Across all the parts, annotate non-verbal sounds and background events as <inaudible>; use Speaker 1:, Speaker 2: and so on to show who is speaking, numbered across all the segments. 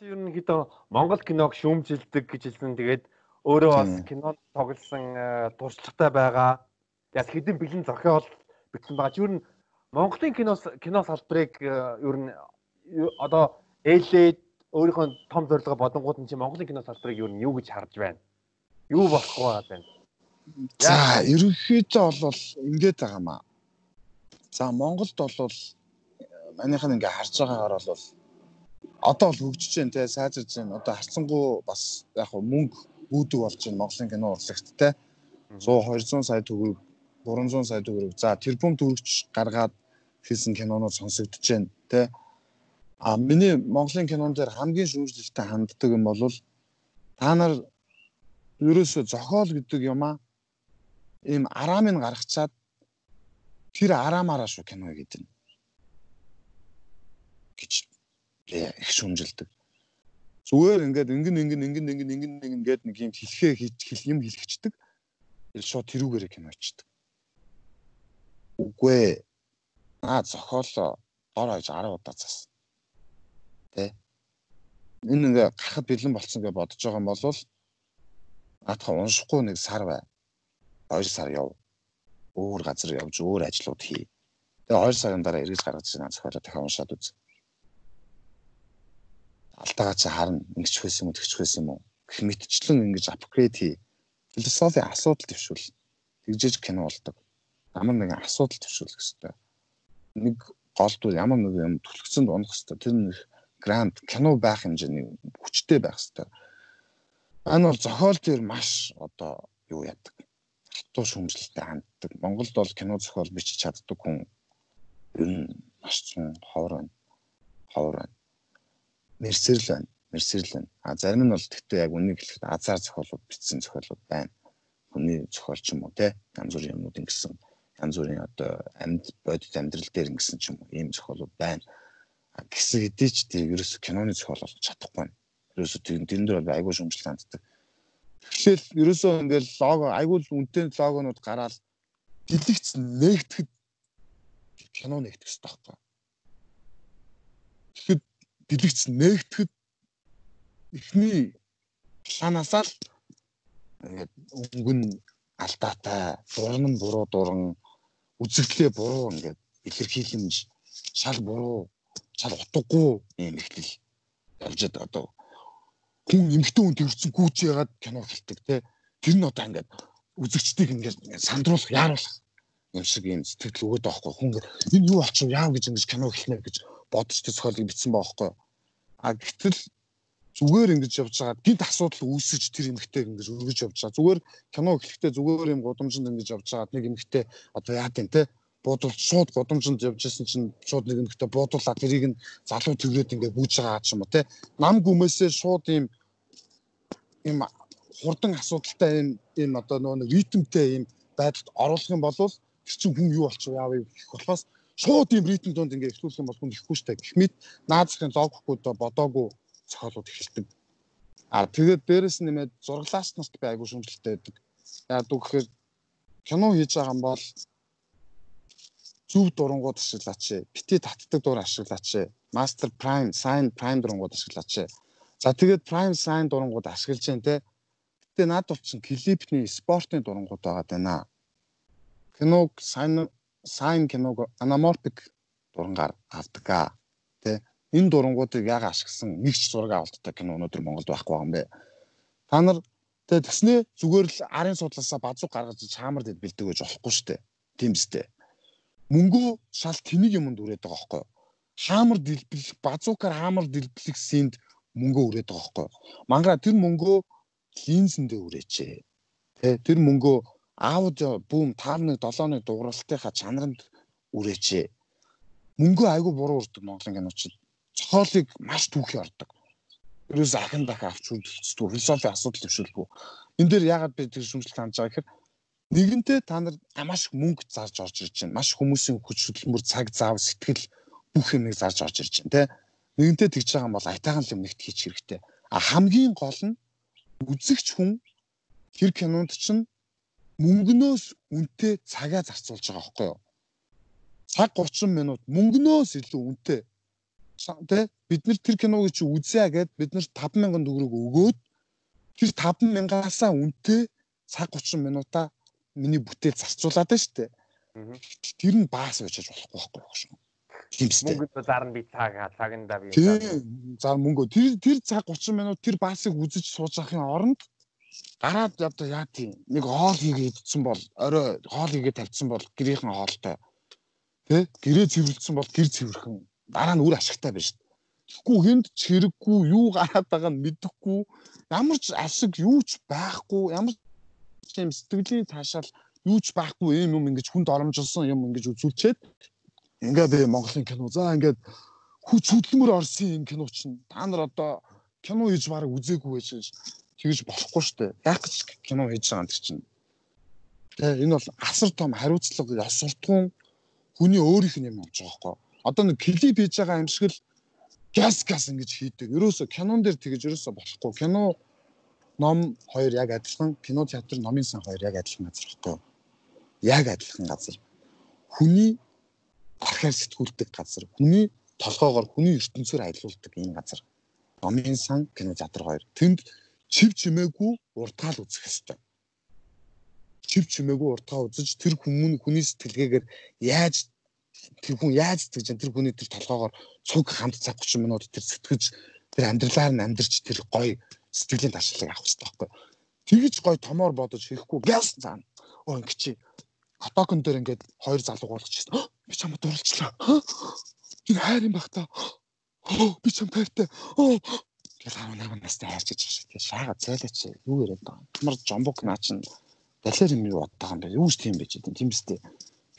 Speaker 1: ерөнхийдөө Монгол киног шүүмжилдэг гэж хэлсэн. Тэгээд өөрөө бас кинонд тоглосон туршлагатай байгаа. Яг хэдэн бэлэн зохиол бичсэн байгаа. Юу н Монголын кино кино салбарыг ер нь одоо ээлээд өөрийнхөө том зорилгоо бодонгууд нь чи Монголын кино салбарыг ер нь юу гэж харж байна? Юу болох вэ байна?
Speaker 2: За, ерөнхийдөө бол ингэж байгаа маа. За, Монголд бол манийх нь ингээ харж байгаагаар бол одоо бол хөгжиж байна те сайжирж байна. Одоо харцсангуу бас яг хөө мөнгө бүүдэг болж байна Монголын кино урлагт те. 100 200 сая төгрөг 300 сая төгрөг. За тэрбум төгрөгч гаргаад хийсэн кинонууд сонсогдож байна те. А миний Монголын кинон дээр хамгийн шүүмжлэлтэй ханддаг юм бол та нар ерөөсө зохиол гэдэг юм аа ийм араамыг гаргачаад тэр араамаараа шүү кино гэдэг гэж их шүмжилдэг. Зүгээр ингээд ингэн ингэн ингэн ингэн ингэн ингэн гээд нэг юм хэлхээ хэл юм хэлчихдэг. Шууд тэрүүгээрээ киночдөг. Үгүй ээ. Аа зохиолоо дор хаяж 10 удаа зас. Тэ. Энэ ингээ гарахад бэлэн болцсон гэж бодож байгаа юм бол наадах уншихгүй нэг сар бай. 2 сар яв. Өөр газар явж өөр ажлууд хий. Тэгээ 2 сарын дараа эргэж гаргаж ирсэн зохиолоо дахин уншаад үз алдаагаа чи харна ингэч хөөс юм уу тэгч хөөс юм уу? Гэх мэтчлэн ингэж апгрейд хий. Философи асуудал төвшүүл. Тэгжээж кино болдог. Ямар нэгэн асуудал төвшүүлэх хэрэгтэй нэг голдуу ямар нэг юм төлөвцөнд унах хэрэгтэй тэр нэг гранд кино байх хэмжээний хүчтэй байх хэрэгтэй энэ бол зохиол дээр маш одоо юу яадаг хатуу шүмжлэлтэй ханддаг. Монголд бол кино зохиол бичиж чаддаг хүн. Ер нь маш цун ховор байна. Ховор байна мерсерл байна. Мерсерл байна. А зарим нь бол тэгтээ яг үнийг хэлэхэд азар зохиолууд бичсэн зохиолууд байна. Хүний зохиол ч юм уу те янз бүрийн юмнууд ингэсэн янз бүрийн одоо амьд бодит амьдрал дээр ингэсэн ч юм уу ийм зохиолууд байна. Гэсэн хэдий ч тийм ерөөсө киноны зохиол болж чадахгүй байна. Ерөөсө тийм тэрэн дээр бол айгүй шумжлал ханддаг. Тэгэхээр ерөөсөө ингээл лого айгүй үнэтэй логонууд гараад дэлгэц нээгдэхэд кино хэрэгтэй байхгүй. Тэгэхэд дэлгэц нээгдэхэд эхний шанаасаа л ингээд өнгөн алдаатай, дуран нь буруу дуран, үзэгдлээ буруу ингээд илэрхийлэмж шал буруу, шал утгагүй юм ихтэл явжад одоо хүн эмгтэн хүн төрсөн гүйж ягаад кино хэлдэг те? Тэр нь одоо ингээд үзэгчдийг ингээд сандруулах, яаруулах юм шиг юм сэтгэл өгöd байхгүй. Хүн энэ юу болчих яав гэж ингэж кино хэлнэ гэж бодож төсөөлөг бичсэн байгаа байхгүй А гэтэл зүгээр ингэж явж байгаа. Гинт асуудал үүсэж тэр эмгтэй ингэж өргөж явж байгаа. Зүгээр кино эхлэхдээ зүгээр юм гудамжинд ингэж явж байгаа. Нэг эмгтэй одоо яа гэв те? Буудал шууд гудамжинд явж исэн чинь шууд нэг эмгтэй буудуулаад тэрийг нь залуу төвлөд ингэ бүүж байгаа ч юм уу те? Нам гүмээсээ шууд ийм ийм хурдан асуудалтай ийм ийм одоо нөгөө ритмтэй ийм байдалд оруулах юм бол тэр чинь хүн юу болчих вэ? Яав гэх болохоос шууд юм ритм донд ингээ эхлүүлэх юм бол хүн ихгүй штэ. Гэхмэд наазахын логихгүй доо бодоогүй цохолууд эхэлдэг. А тэгээд дээрэс нэмээд зураглаач нарт би айгүй шүмжлэлтэй байдаг. Яг үг гэхээр кино хийж байгаа юм бол зөв дурангууд ашиглаач. Бити татдаг дур ашиглаач. Master Prime, Sign Prime дурангууд ашиглаач. За тэгээд Prime Sign дурангууд ашиглаж जैन те. Гэтэ над бол чин клипний спортын дурангууд байгаа даа. Киног сайн сайн киног анаморфик дурангаар авдаг. Тэ энэ дурангуудыг яг ашигласан нэгч зураг авалттай кино өнөөдөр Монголд байхгүй юм бэ. Та нар тэгээ тэснэ зүгээр л арын судлаасаа базуг гаргаж чаамар дэд бэлдэг гэж болохгүй шүү дээ. Тийм үстэй. Мөнгөө шал тэнийг юмд үрээд байгаа юу? Хаамар дэлбэлэх базукаар хаамар дэлбэлэх синд мөнгөө үрээд байгаа юу? Мангара тэр мөнгөө линзэндээ үрээчээ. Тэ тэр мөнгөө аудио бүүм таарны 7-ны дууралтынхаа чанаранд үрээчээ. Мөнгөө айгүй буруу урддаг Монголын киночид. Цохолыг маш түүхий ордог. Ерөөс ахин дахин авч үздэг философи асуудал төвшөлгүй. Энд дээр яагаад би тэр шүмжлэлт хандж байгаа гэхээр нэгэнтээ та нар маш их мөнгө зарж орж ирж байна. Маш хүмүүсийн хүч хөдөлмөр, цаг зав, сэтгэл бүх юмыг зарж орж ирж байна, тэ. Нэгэнтээ тэгж байгаа юм бол айтайхан юм нэгт хийчих хэрэгтэй. А хамгийн гол нь үзэгч хүн тэр кинонд чинь мөнгнөөс үнэтэй цагаа зарцуулж байгаа байхгүй юу? Цаг 30 минут мөнгнөөс илүү үнэтэй Тэ бид нар тэр киног чи үзье гэд бид нар 5000 төгрөг өгөөд тэр 5000-аасаа үнэтэй цаг 30 минутаа миний бүтээл зарцуулаад байна шүү дээ. Тэр нь баас очиж болохгүй байхгүй шүү.
Speaker 1: Тимстэй. Мөнгөд зарна би цаг цаганда би.
Speaker 2: Тийм. За мөнгө тэр тэр цаг 30 минут тэр баасыг үзэж сууж авахын оронд гараад одоо яа тийм нэг хоол хийгээд идсэн бол орой хоол хийгээд тавьсан бол гэрийнхэн хоолтой. Тэ? Гэрээ цэвэрлсэн бол гэр цэвэрхэн. Дараа нь үр ашигтай дээ. Тэгэхгүй хүнд ч хэрэггүй, юу гараад байгаа нь мэдэхгүй, ямар ч ашиг юу ч байхгүй, ямар ч юм сэтгэлийн таашаал юу ч байхгүй юм юм ингэж хүнд оромжилсон юм ингэж үзүүлчихэд Ингээд би Монголын кино. За ингээд хүч хөдөлмөр орсон юм кино чинь та нар одоо кино хийж бараг үзээгүй байж тэгж болохгүй шүү дээ. Яг ч кино хийж байгаа юм чинь. Тэгээ энэ бол асар том хариуцлага ясалтгун хүний өөрийнх нь юм болж байгаа хөөе. Одоо нэг клип хийж байгаа юм шиг л газ газ ингэж хийдэг. Ерөөсө кинон дээр тэгэж ерөөсө болохгүй. Кино ном хоёр яг адилхан, кино театр номын сан хоёр яг адилхан газар байхгүй. Яг адилхан газар. Хүний архаар сэтгүүлдэг газар. Хүний толгоогоор хүний ертөнцөөр аялуулдаг энэ газар. Номын сан кино театр хоёр. Тэнд чив чимээгүй уртгаал үзэх хэрэгтэй. Чив чимээгүй уртгаа үзэж тэр хүмүүн хүний сэтгэлгээгээр яаж тэр хүн яаж сэтгэж тэр хүний тэр толгоогоор цуг хамт цаг 30 минут тэр сэтгэж тэр амьдралаар нь амьдарч тэр гоё сэтгэлийн ташлыг авах хэрэгтэй байхгүй. Тэгж гоё томоор бодож хийхгүй гяс заана. Оо ингэ чи Хотокон дээр ингээд хоёр залуу болгочихсон. Би чамд дурлцлаа. Энэ хайр юм бах та. Оо би чам тайртай. Оо гэл 18 настай хайрч иж шиг тий шаага цайлаач юу яриад байгаа. Ямар жомбок наа чин далер юм юу боддог юм бэ? Юу ч тийм байж дээ. Тийм биз дээ.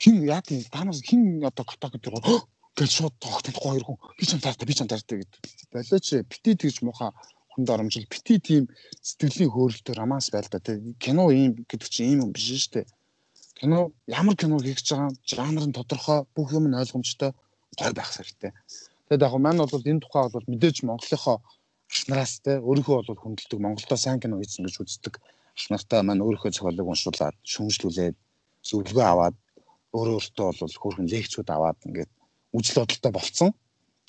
Speaker 2: Хин яа тийм та нар хин одоо Хотокон дээр гэл шууд тогтохгүй хоёр хүн би чам тайртай би чам тайртай гэдэг. Далаач бити тэгж муха хүнд оромжил бити тийм сэтгэлийн хөөрөлтөөр рамаас байлда тий кино ийм гэдэг чинь ийм юм биш шүү дээ кино ямар кино хийж байгаа жанр нь тодорхой бүх юм нь ойлгомжтой гой байх хэрэгтэй. Тэгээд яг маань бол энэ тухай бол мэдээж Монголынхоо ах нараас те өөрийнхөө бол хүндэлдэг Монголдо сайн кино хийсэн гэж үздэг ах нартай маань өөрийнхөө цохиолыг уншуулад шүмжлүүлээд зөвлөгөө аваад өөрөө өөртөө бол хөөрхөн лекцүүд аваад ингээд үжил бодолтой болцсон.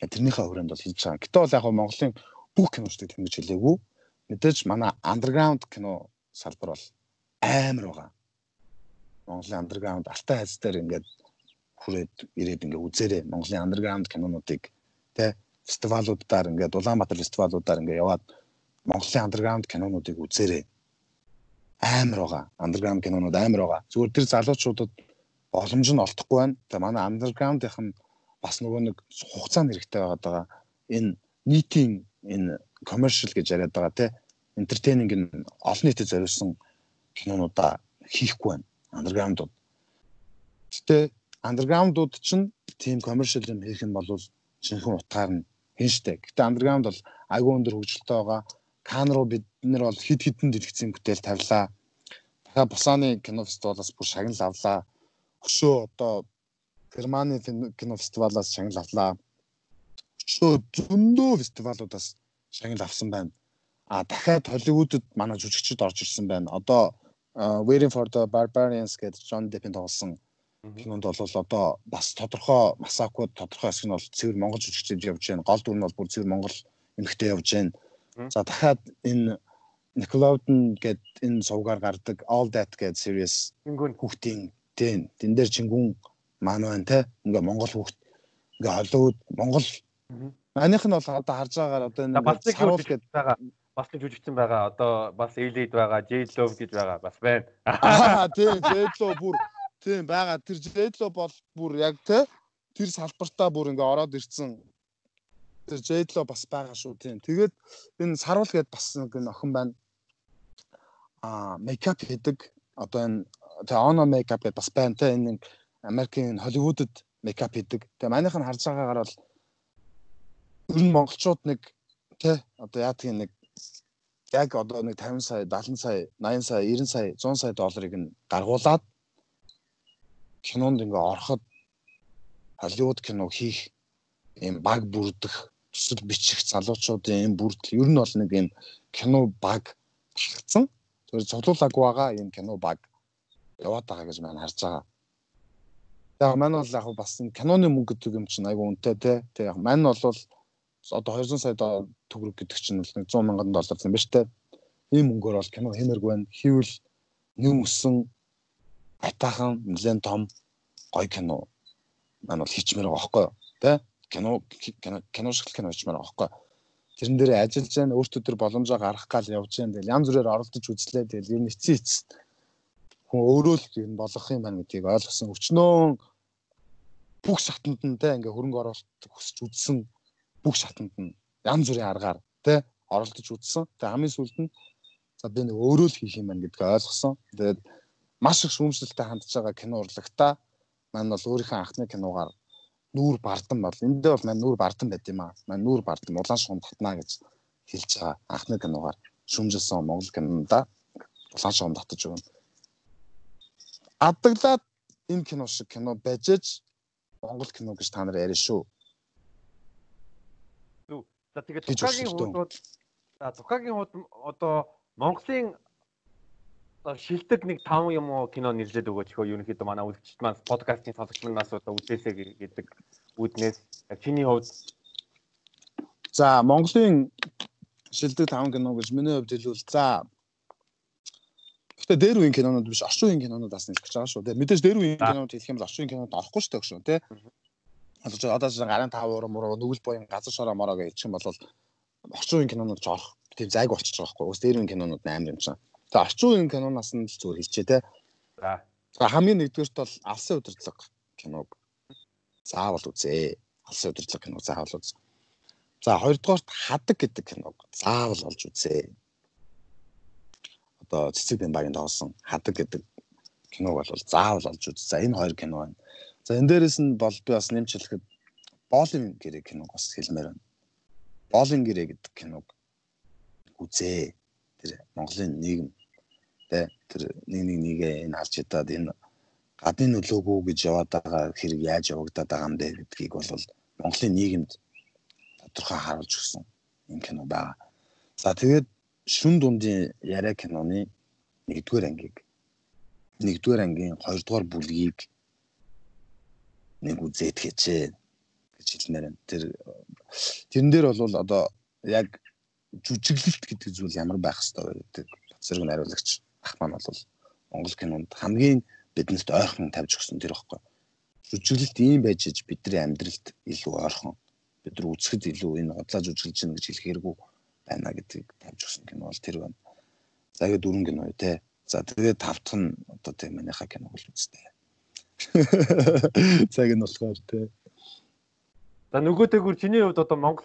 Speaker 2: Тэрнийхээ хүрээнд бол хийж байгаа. Гэтэ бол яг Монголын бүх киночдыг тэмдэж хэлээгүй. Мэдээж манай андерграунд кино салбар бол амар байгаа. Монголын андерграунд алтай хайц дээр ингээд хүрээд ирээд ингээд үзээрэй. Монголын андерграунд кинонуудыг тэ фестивалуудаар ингээд Улаанбаатар фестивалуудаар ингээд яваад Монголын андерграунд кинонуудыг үзээрэй. Амар байгаа. Андерграунд кинонууд амар байгаа. Зүгээр тэр залуучуудад боломж нь олдохгүй байна. Тэгээ манай андерграундийнх нь бас нөгөө нэг хугацаанд хэрэгтэй байгаад байгаа. Энэ нийтийн энэ commercial гэж яриад байгаа те entertaining нь олон нийтэд зориулсан кинонуудаа хийхгүй байна андерграундууд. Гэтэ андерграундууд чинь тийм commercial юм хийх юм бол жинхэнэ утгаар нь хийн штэ. Гэтэ андерграунд бол айгүй өндөр хөгжилтэй байгаа. Кан руу бид нэр бол хид хідэн дэлгэцийн бүтээл тавилаа. Дахиад Бусааны кино фестивалаас бүр шагнал авлаа. Өшөө одоо Германы кино фестивалаас шагнал авлаа. Өшөө зөндөө фестивалуудаас шагнал авсан байна. А дахиад Холливуудад манай жүжигчид орж ирсэн байна. Одоо Waiting for the Barbarians гэдэг John Depp-ийн тоглосон кинонд бол одоо бас тодорхой Масако тодорхой хэсэг нь бол цэвэр монгол жүжигчдод явж байна. Гол дүр нь бол бүр цэвэр монгол эмэгтэй явж байна. За дахиад энэ Nickelodeon гэд энэ сувгаар гардаг All That гэд series хүүхдийн тийм тэн дээр чингүн маань байна те ингээ монгол хүүхд ингээ Холливуд монгол Манийх нь бол одоо харж байгаагаар одоо
Speaker 1: энэ саруул гэдэг байгаа бас нэг жүжигчин байгаа. Одоо бас Elite байгаа, J-Love гэж байгаа бас байна.
Speaker 2: Аа тийм J-Love бүр тийм байгаа. Тэр J-Love бол бүр яг те тэр салбартаа бүр ингээ ороод ирсэн. Тэр J-Love бас байгаа шүү тийм. Тэгээд энэ Сарвал гэдээ бас нэг охин байна. Аа мейкап хийдэг. Одоо энэ тэгээ оно мейкап гэдээ бас байна те энэ Америкийн Холливуудад мейкап хийдэг. Тэгээ манийх нь харж байгаагаар бол ер нь монголчууд нэг тэ одоо яадаг нэг яг одоо нэг 50 сая, 70 сая, 80 сая, 90 сая, 100 сая долларыг нь гаргуулад кинонд ингээ ороход Холливуд кино хийх ийм баг бүрдэх төсөл бичих залуучуудын ийм бүрдэл ер нь бол нэг ийм кино баг талцсан. Тэр цуглуулаагүй байгаа ийм кино баг яваад байгаа гэж маань харж байгаа. Яг маань бол яг бас киноны мөнгө гэдэг юм чинь айгу үнэтэй те. Тэг яг маань бол одоо 200 сая төгрөг гэдэг чинь бол 100 мянган доллар юм ба штэ. Ийм мөнгөөр бол кино хэмэргүй байна. Хийвэл нэм өссөн атахан нэлен том гоё кино маань бол хийчмээр байгаа байхгүй? Тэ? Кино кино шиг кино хийчмээр байгаа байхгүй? Тэрэн дээр ажиллаж байна, өөртөө тэр боломжоо гаргах гал явж байна. Тэгэл янз бүрээр оролдож үзлээ. Тэгэл ер нь эцсийн эцэст хүн өөрөө л ер нь болох юм байна гэдгийг ойлгосон. Өчнөө бүх шатанд нь те ингээ хөрөнгө оруулалт хүсэж үзсэн бүх шатанд нь янз бүрийн аргаар те оролдож үзсэн. Тэгээ хамгийн сүүлд нь за би нэг өөрөө л хийх юм байна гэдгийг ойлгосон. Тэгээд маш их шүүмжлэлтэй хандж байгаа кино урлагта маань бол өөрийнхөө анхны киногаар нүүр бардан бол эндээ бол маань нүүр бардан байд юм аа. Маань нүүр бардан улаан шугам татнаа гэж хэлж байгаа анхны киногаар шүүмжилсэн Монгол кинонда улаан шугам татаж өгнө. Адаглаад энэ кино шиг кино байжж Монгол кино гэж та нар яриа шүү.
Speaker 1: За тэгээд Тухагийн хуудууд за Тухагийн хууд одоо Монголын шилдэг нэг 5 юм уу кино нэрлээд өгөөч хөө ерөнхийдөө манай үзэгчд маань подкастын сонсогч манаас одоо үзээсэй гэдэг үүднээс чиний хувьд
Speaker 2: за Монголын шилдэг 5 кино гэж миний хувьд хэлвэл за Гэхдээ дээр үеийн кинонууд биш орчин үеийн кинонууд бас нэлж байгаа шүү. Тэгээ мэдээж дээр үеийн кинонууд хэлэх юм бол орчин үеийн кинонууд орохгүй шүү шүү, тий. Ч одоо ч гарын 5 урам муруу нүгэл боён газар шороо мороо гэж хэлчих юм бол орчин үеийн кинонууд ч орох тийм зайг болчихж байгаа байхгүй. Ус дээр үеийн кинонууд амар юм чинь. Тэгээ орчин үеийн киноноос нь л зүгээр хэлчихэ, тий. За. За хамгийн нэгдүгээрт бол алсын удирдлага киног заавал үзээ. Алсын удирдлага киног заавал үз. За хоёрдугаарт хадаг гэдэг киног заавал олж үзээ одоо цэцэг бэн багийн тоглосон хадаг гэдэг киног бол заавал олж үз. За энэ хоёр кино байна. За энэ дээрээс нь бол би бас нэмж хэлэхэд боолын гэрээ киног бас хэлмээр байна. Боолын гэрээ гэдэг киног үзээ. Тэр Монголын нийгэм тэ тэр нэг нэг нэгэ энэ алж ядаад энэ гадны нөлөөгөө гэж яваад байгаа хэрэг яаж явагдаад байгаа юм бэ гэдгийг бол Монголын нийгэмд тодорхой харуулж өгсөн юм кино байгаа. За тэгээд шүн дундын яриа киноны 1-р ангийг 1-р ангийн 2-р бүлгийг нэг үзээд хэчээ гэж хэлмээр байна. Тэр тэрэн дээр бол одоо яг жүжиглэлт гэдэг зүйл ямар байх хэвээр гэдэг зэрэг найруулагч ах маань бол Монгол кинонд хамгийн биднэрт ойрхон тавьж өгсөн тэр ихгүй. Жүжиглэлт ийм байж иж бидний амьдралд илүү ойрхон бид нар үзэхэд илүү энэ годлаа жүжиглэж гин гэж хэлэх хэрэггүй байна гэдгийг тавьж өгсөн кино бол тэр байна. За тэгээд дөрвөн кино тий. За тэгээд тавтах нь одоо тийм манайхаа кино бол үстэй. <laughs> Цаг нь болохоор тий.
Speaker 1: За нөгөөтэйгүр чиний хувьд одоо Монгол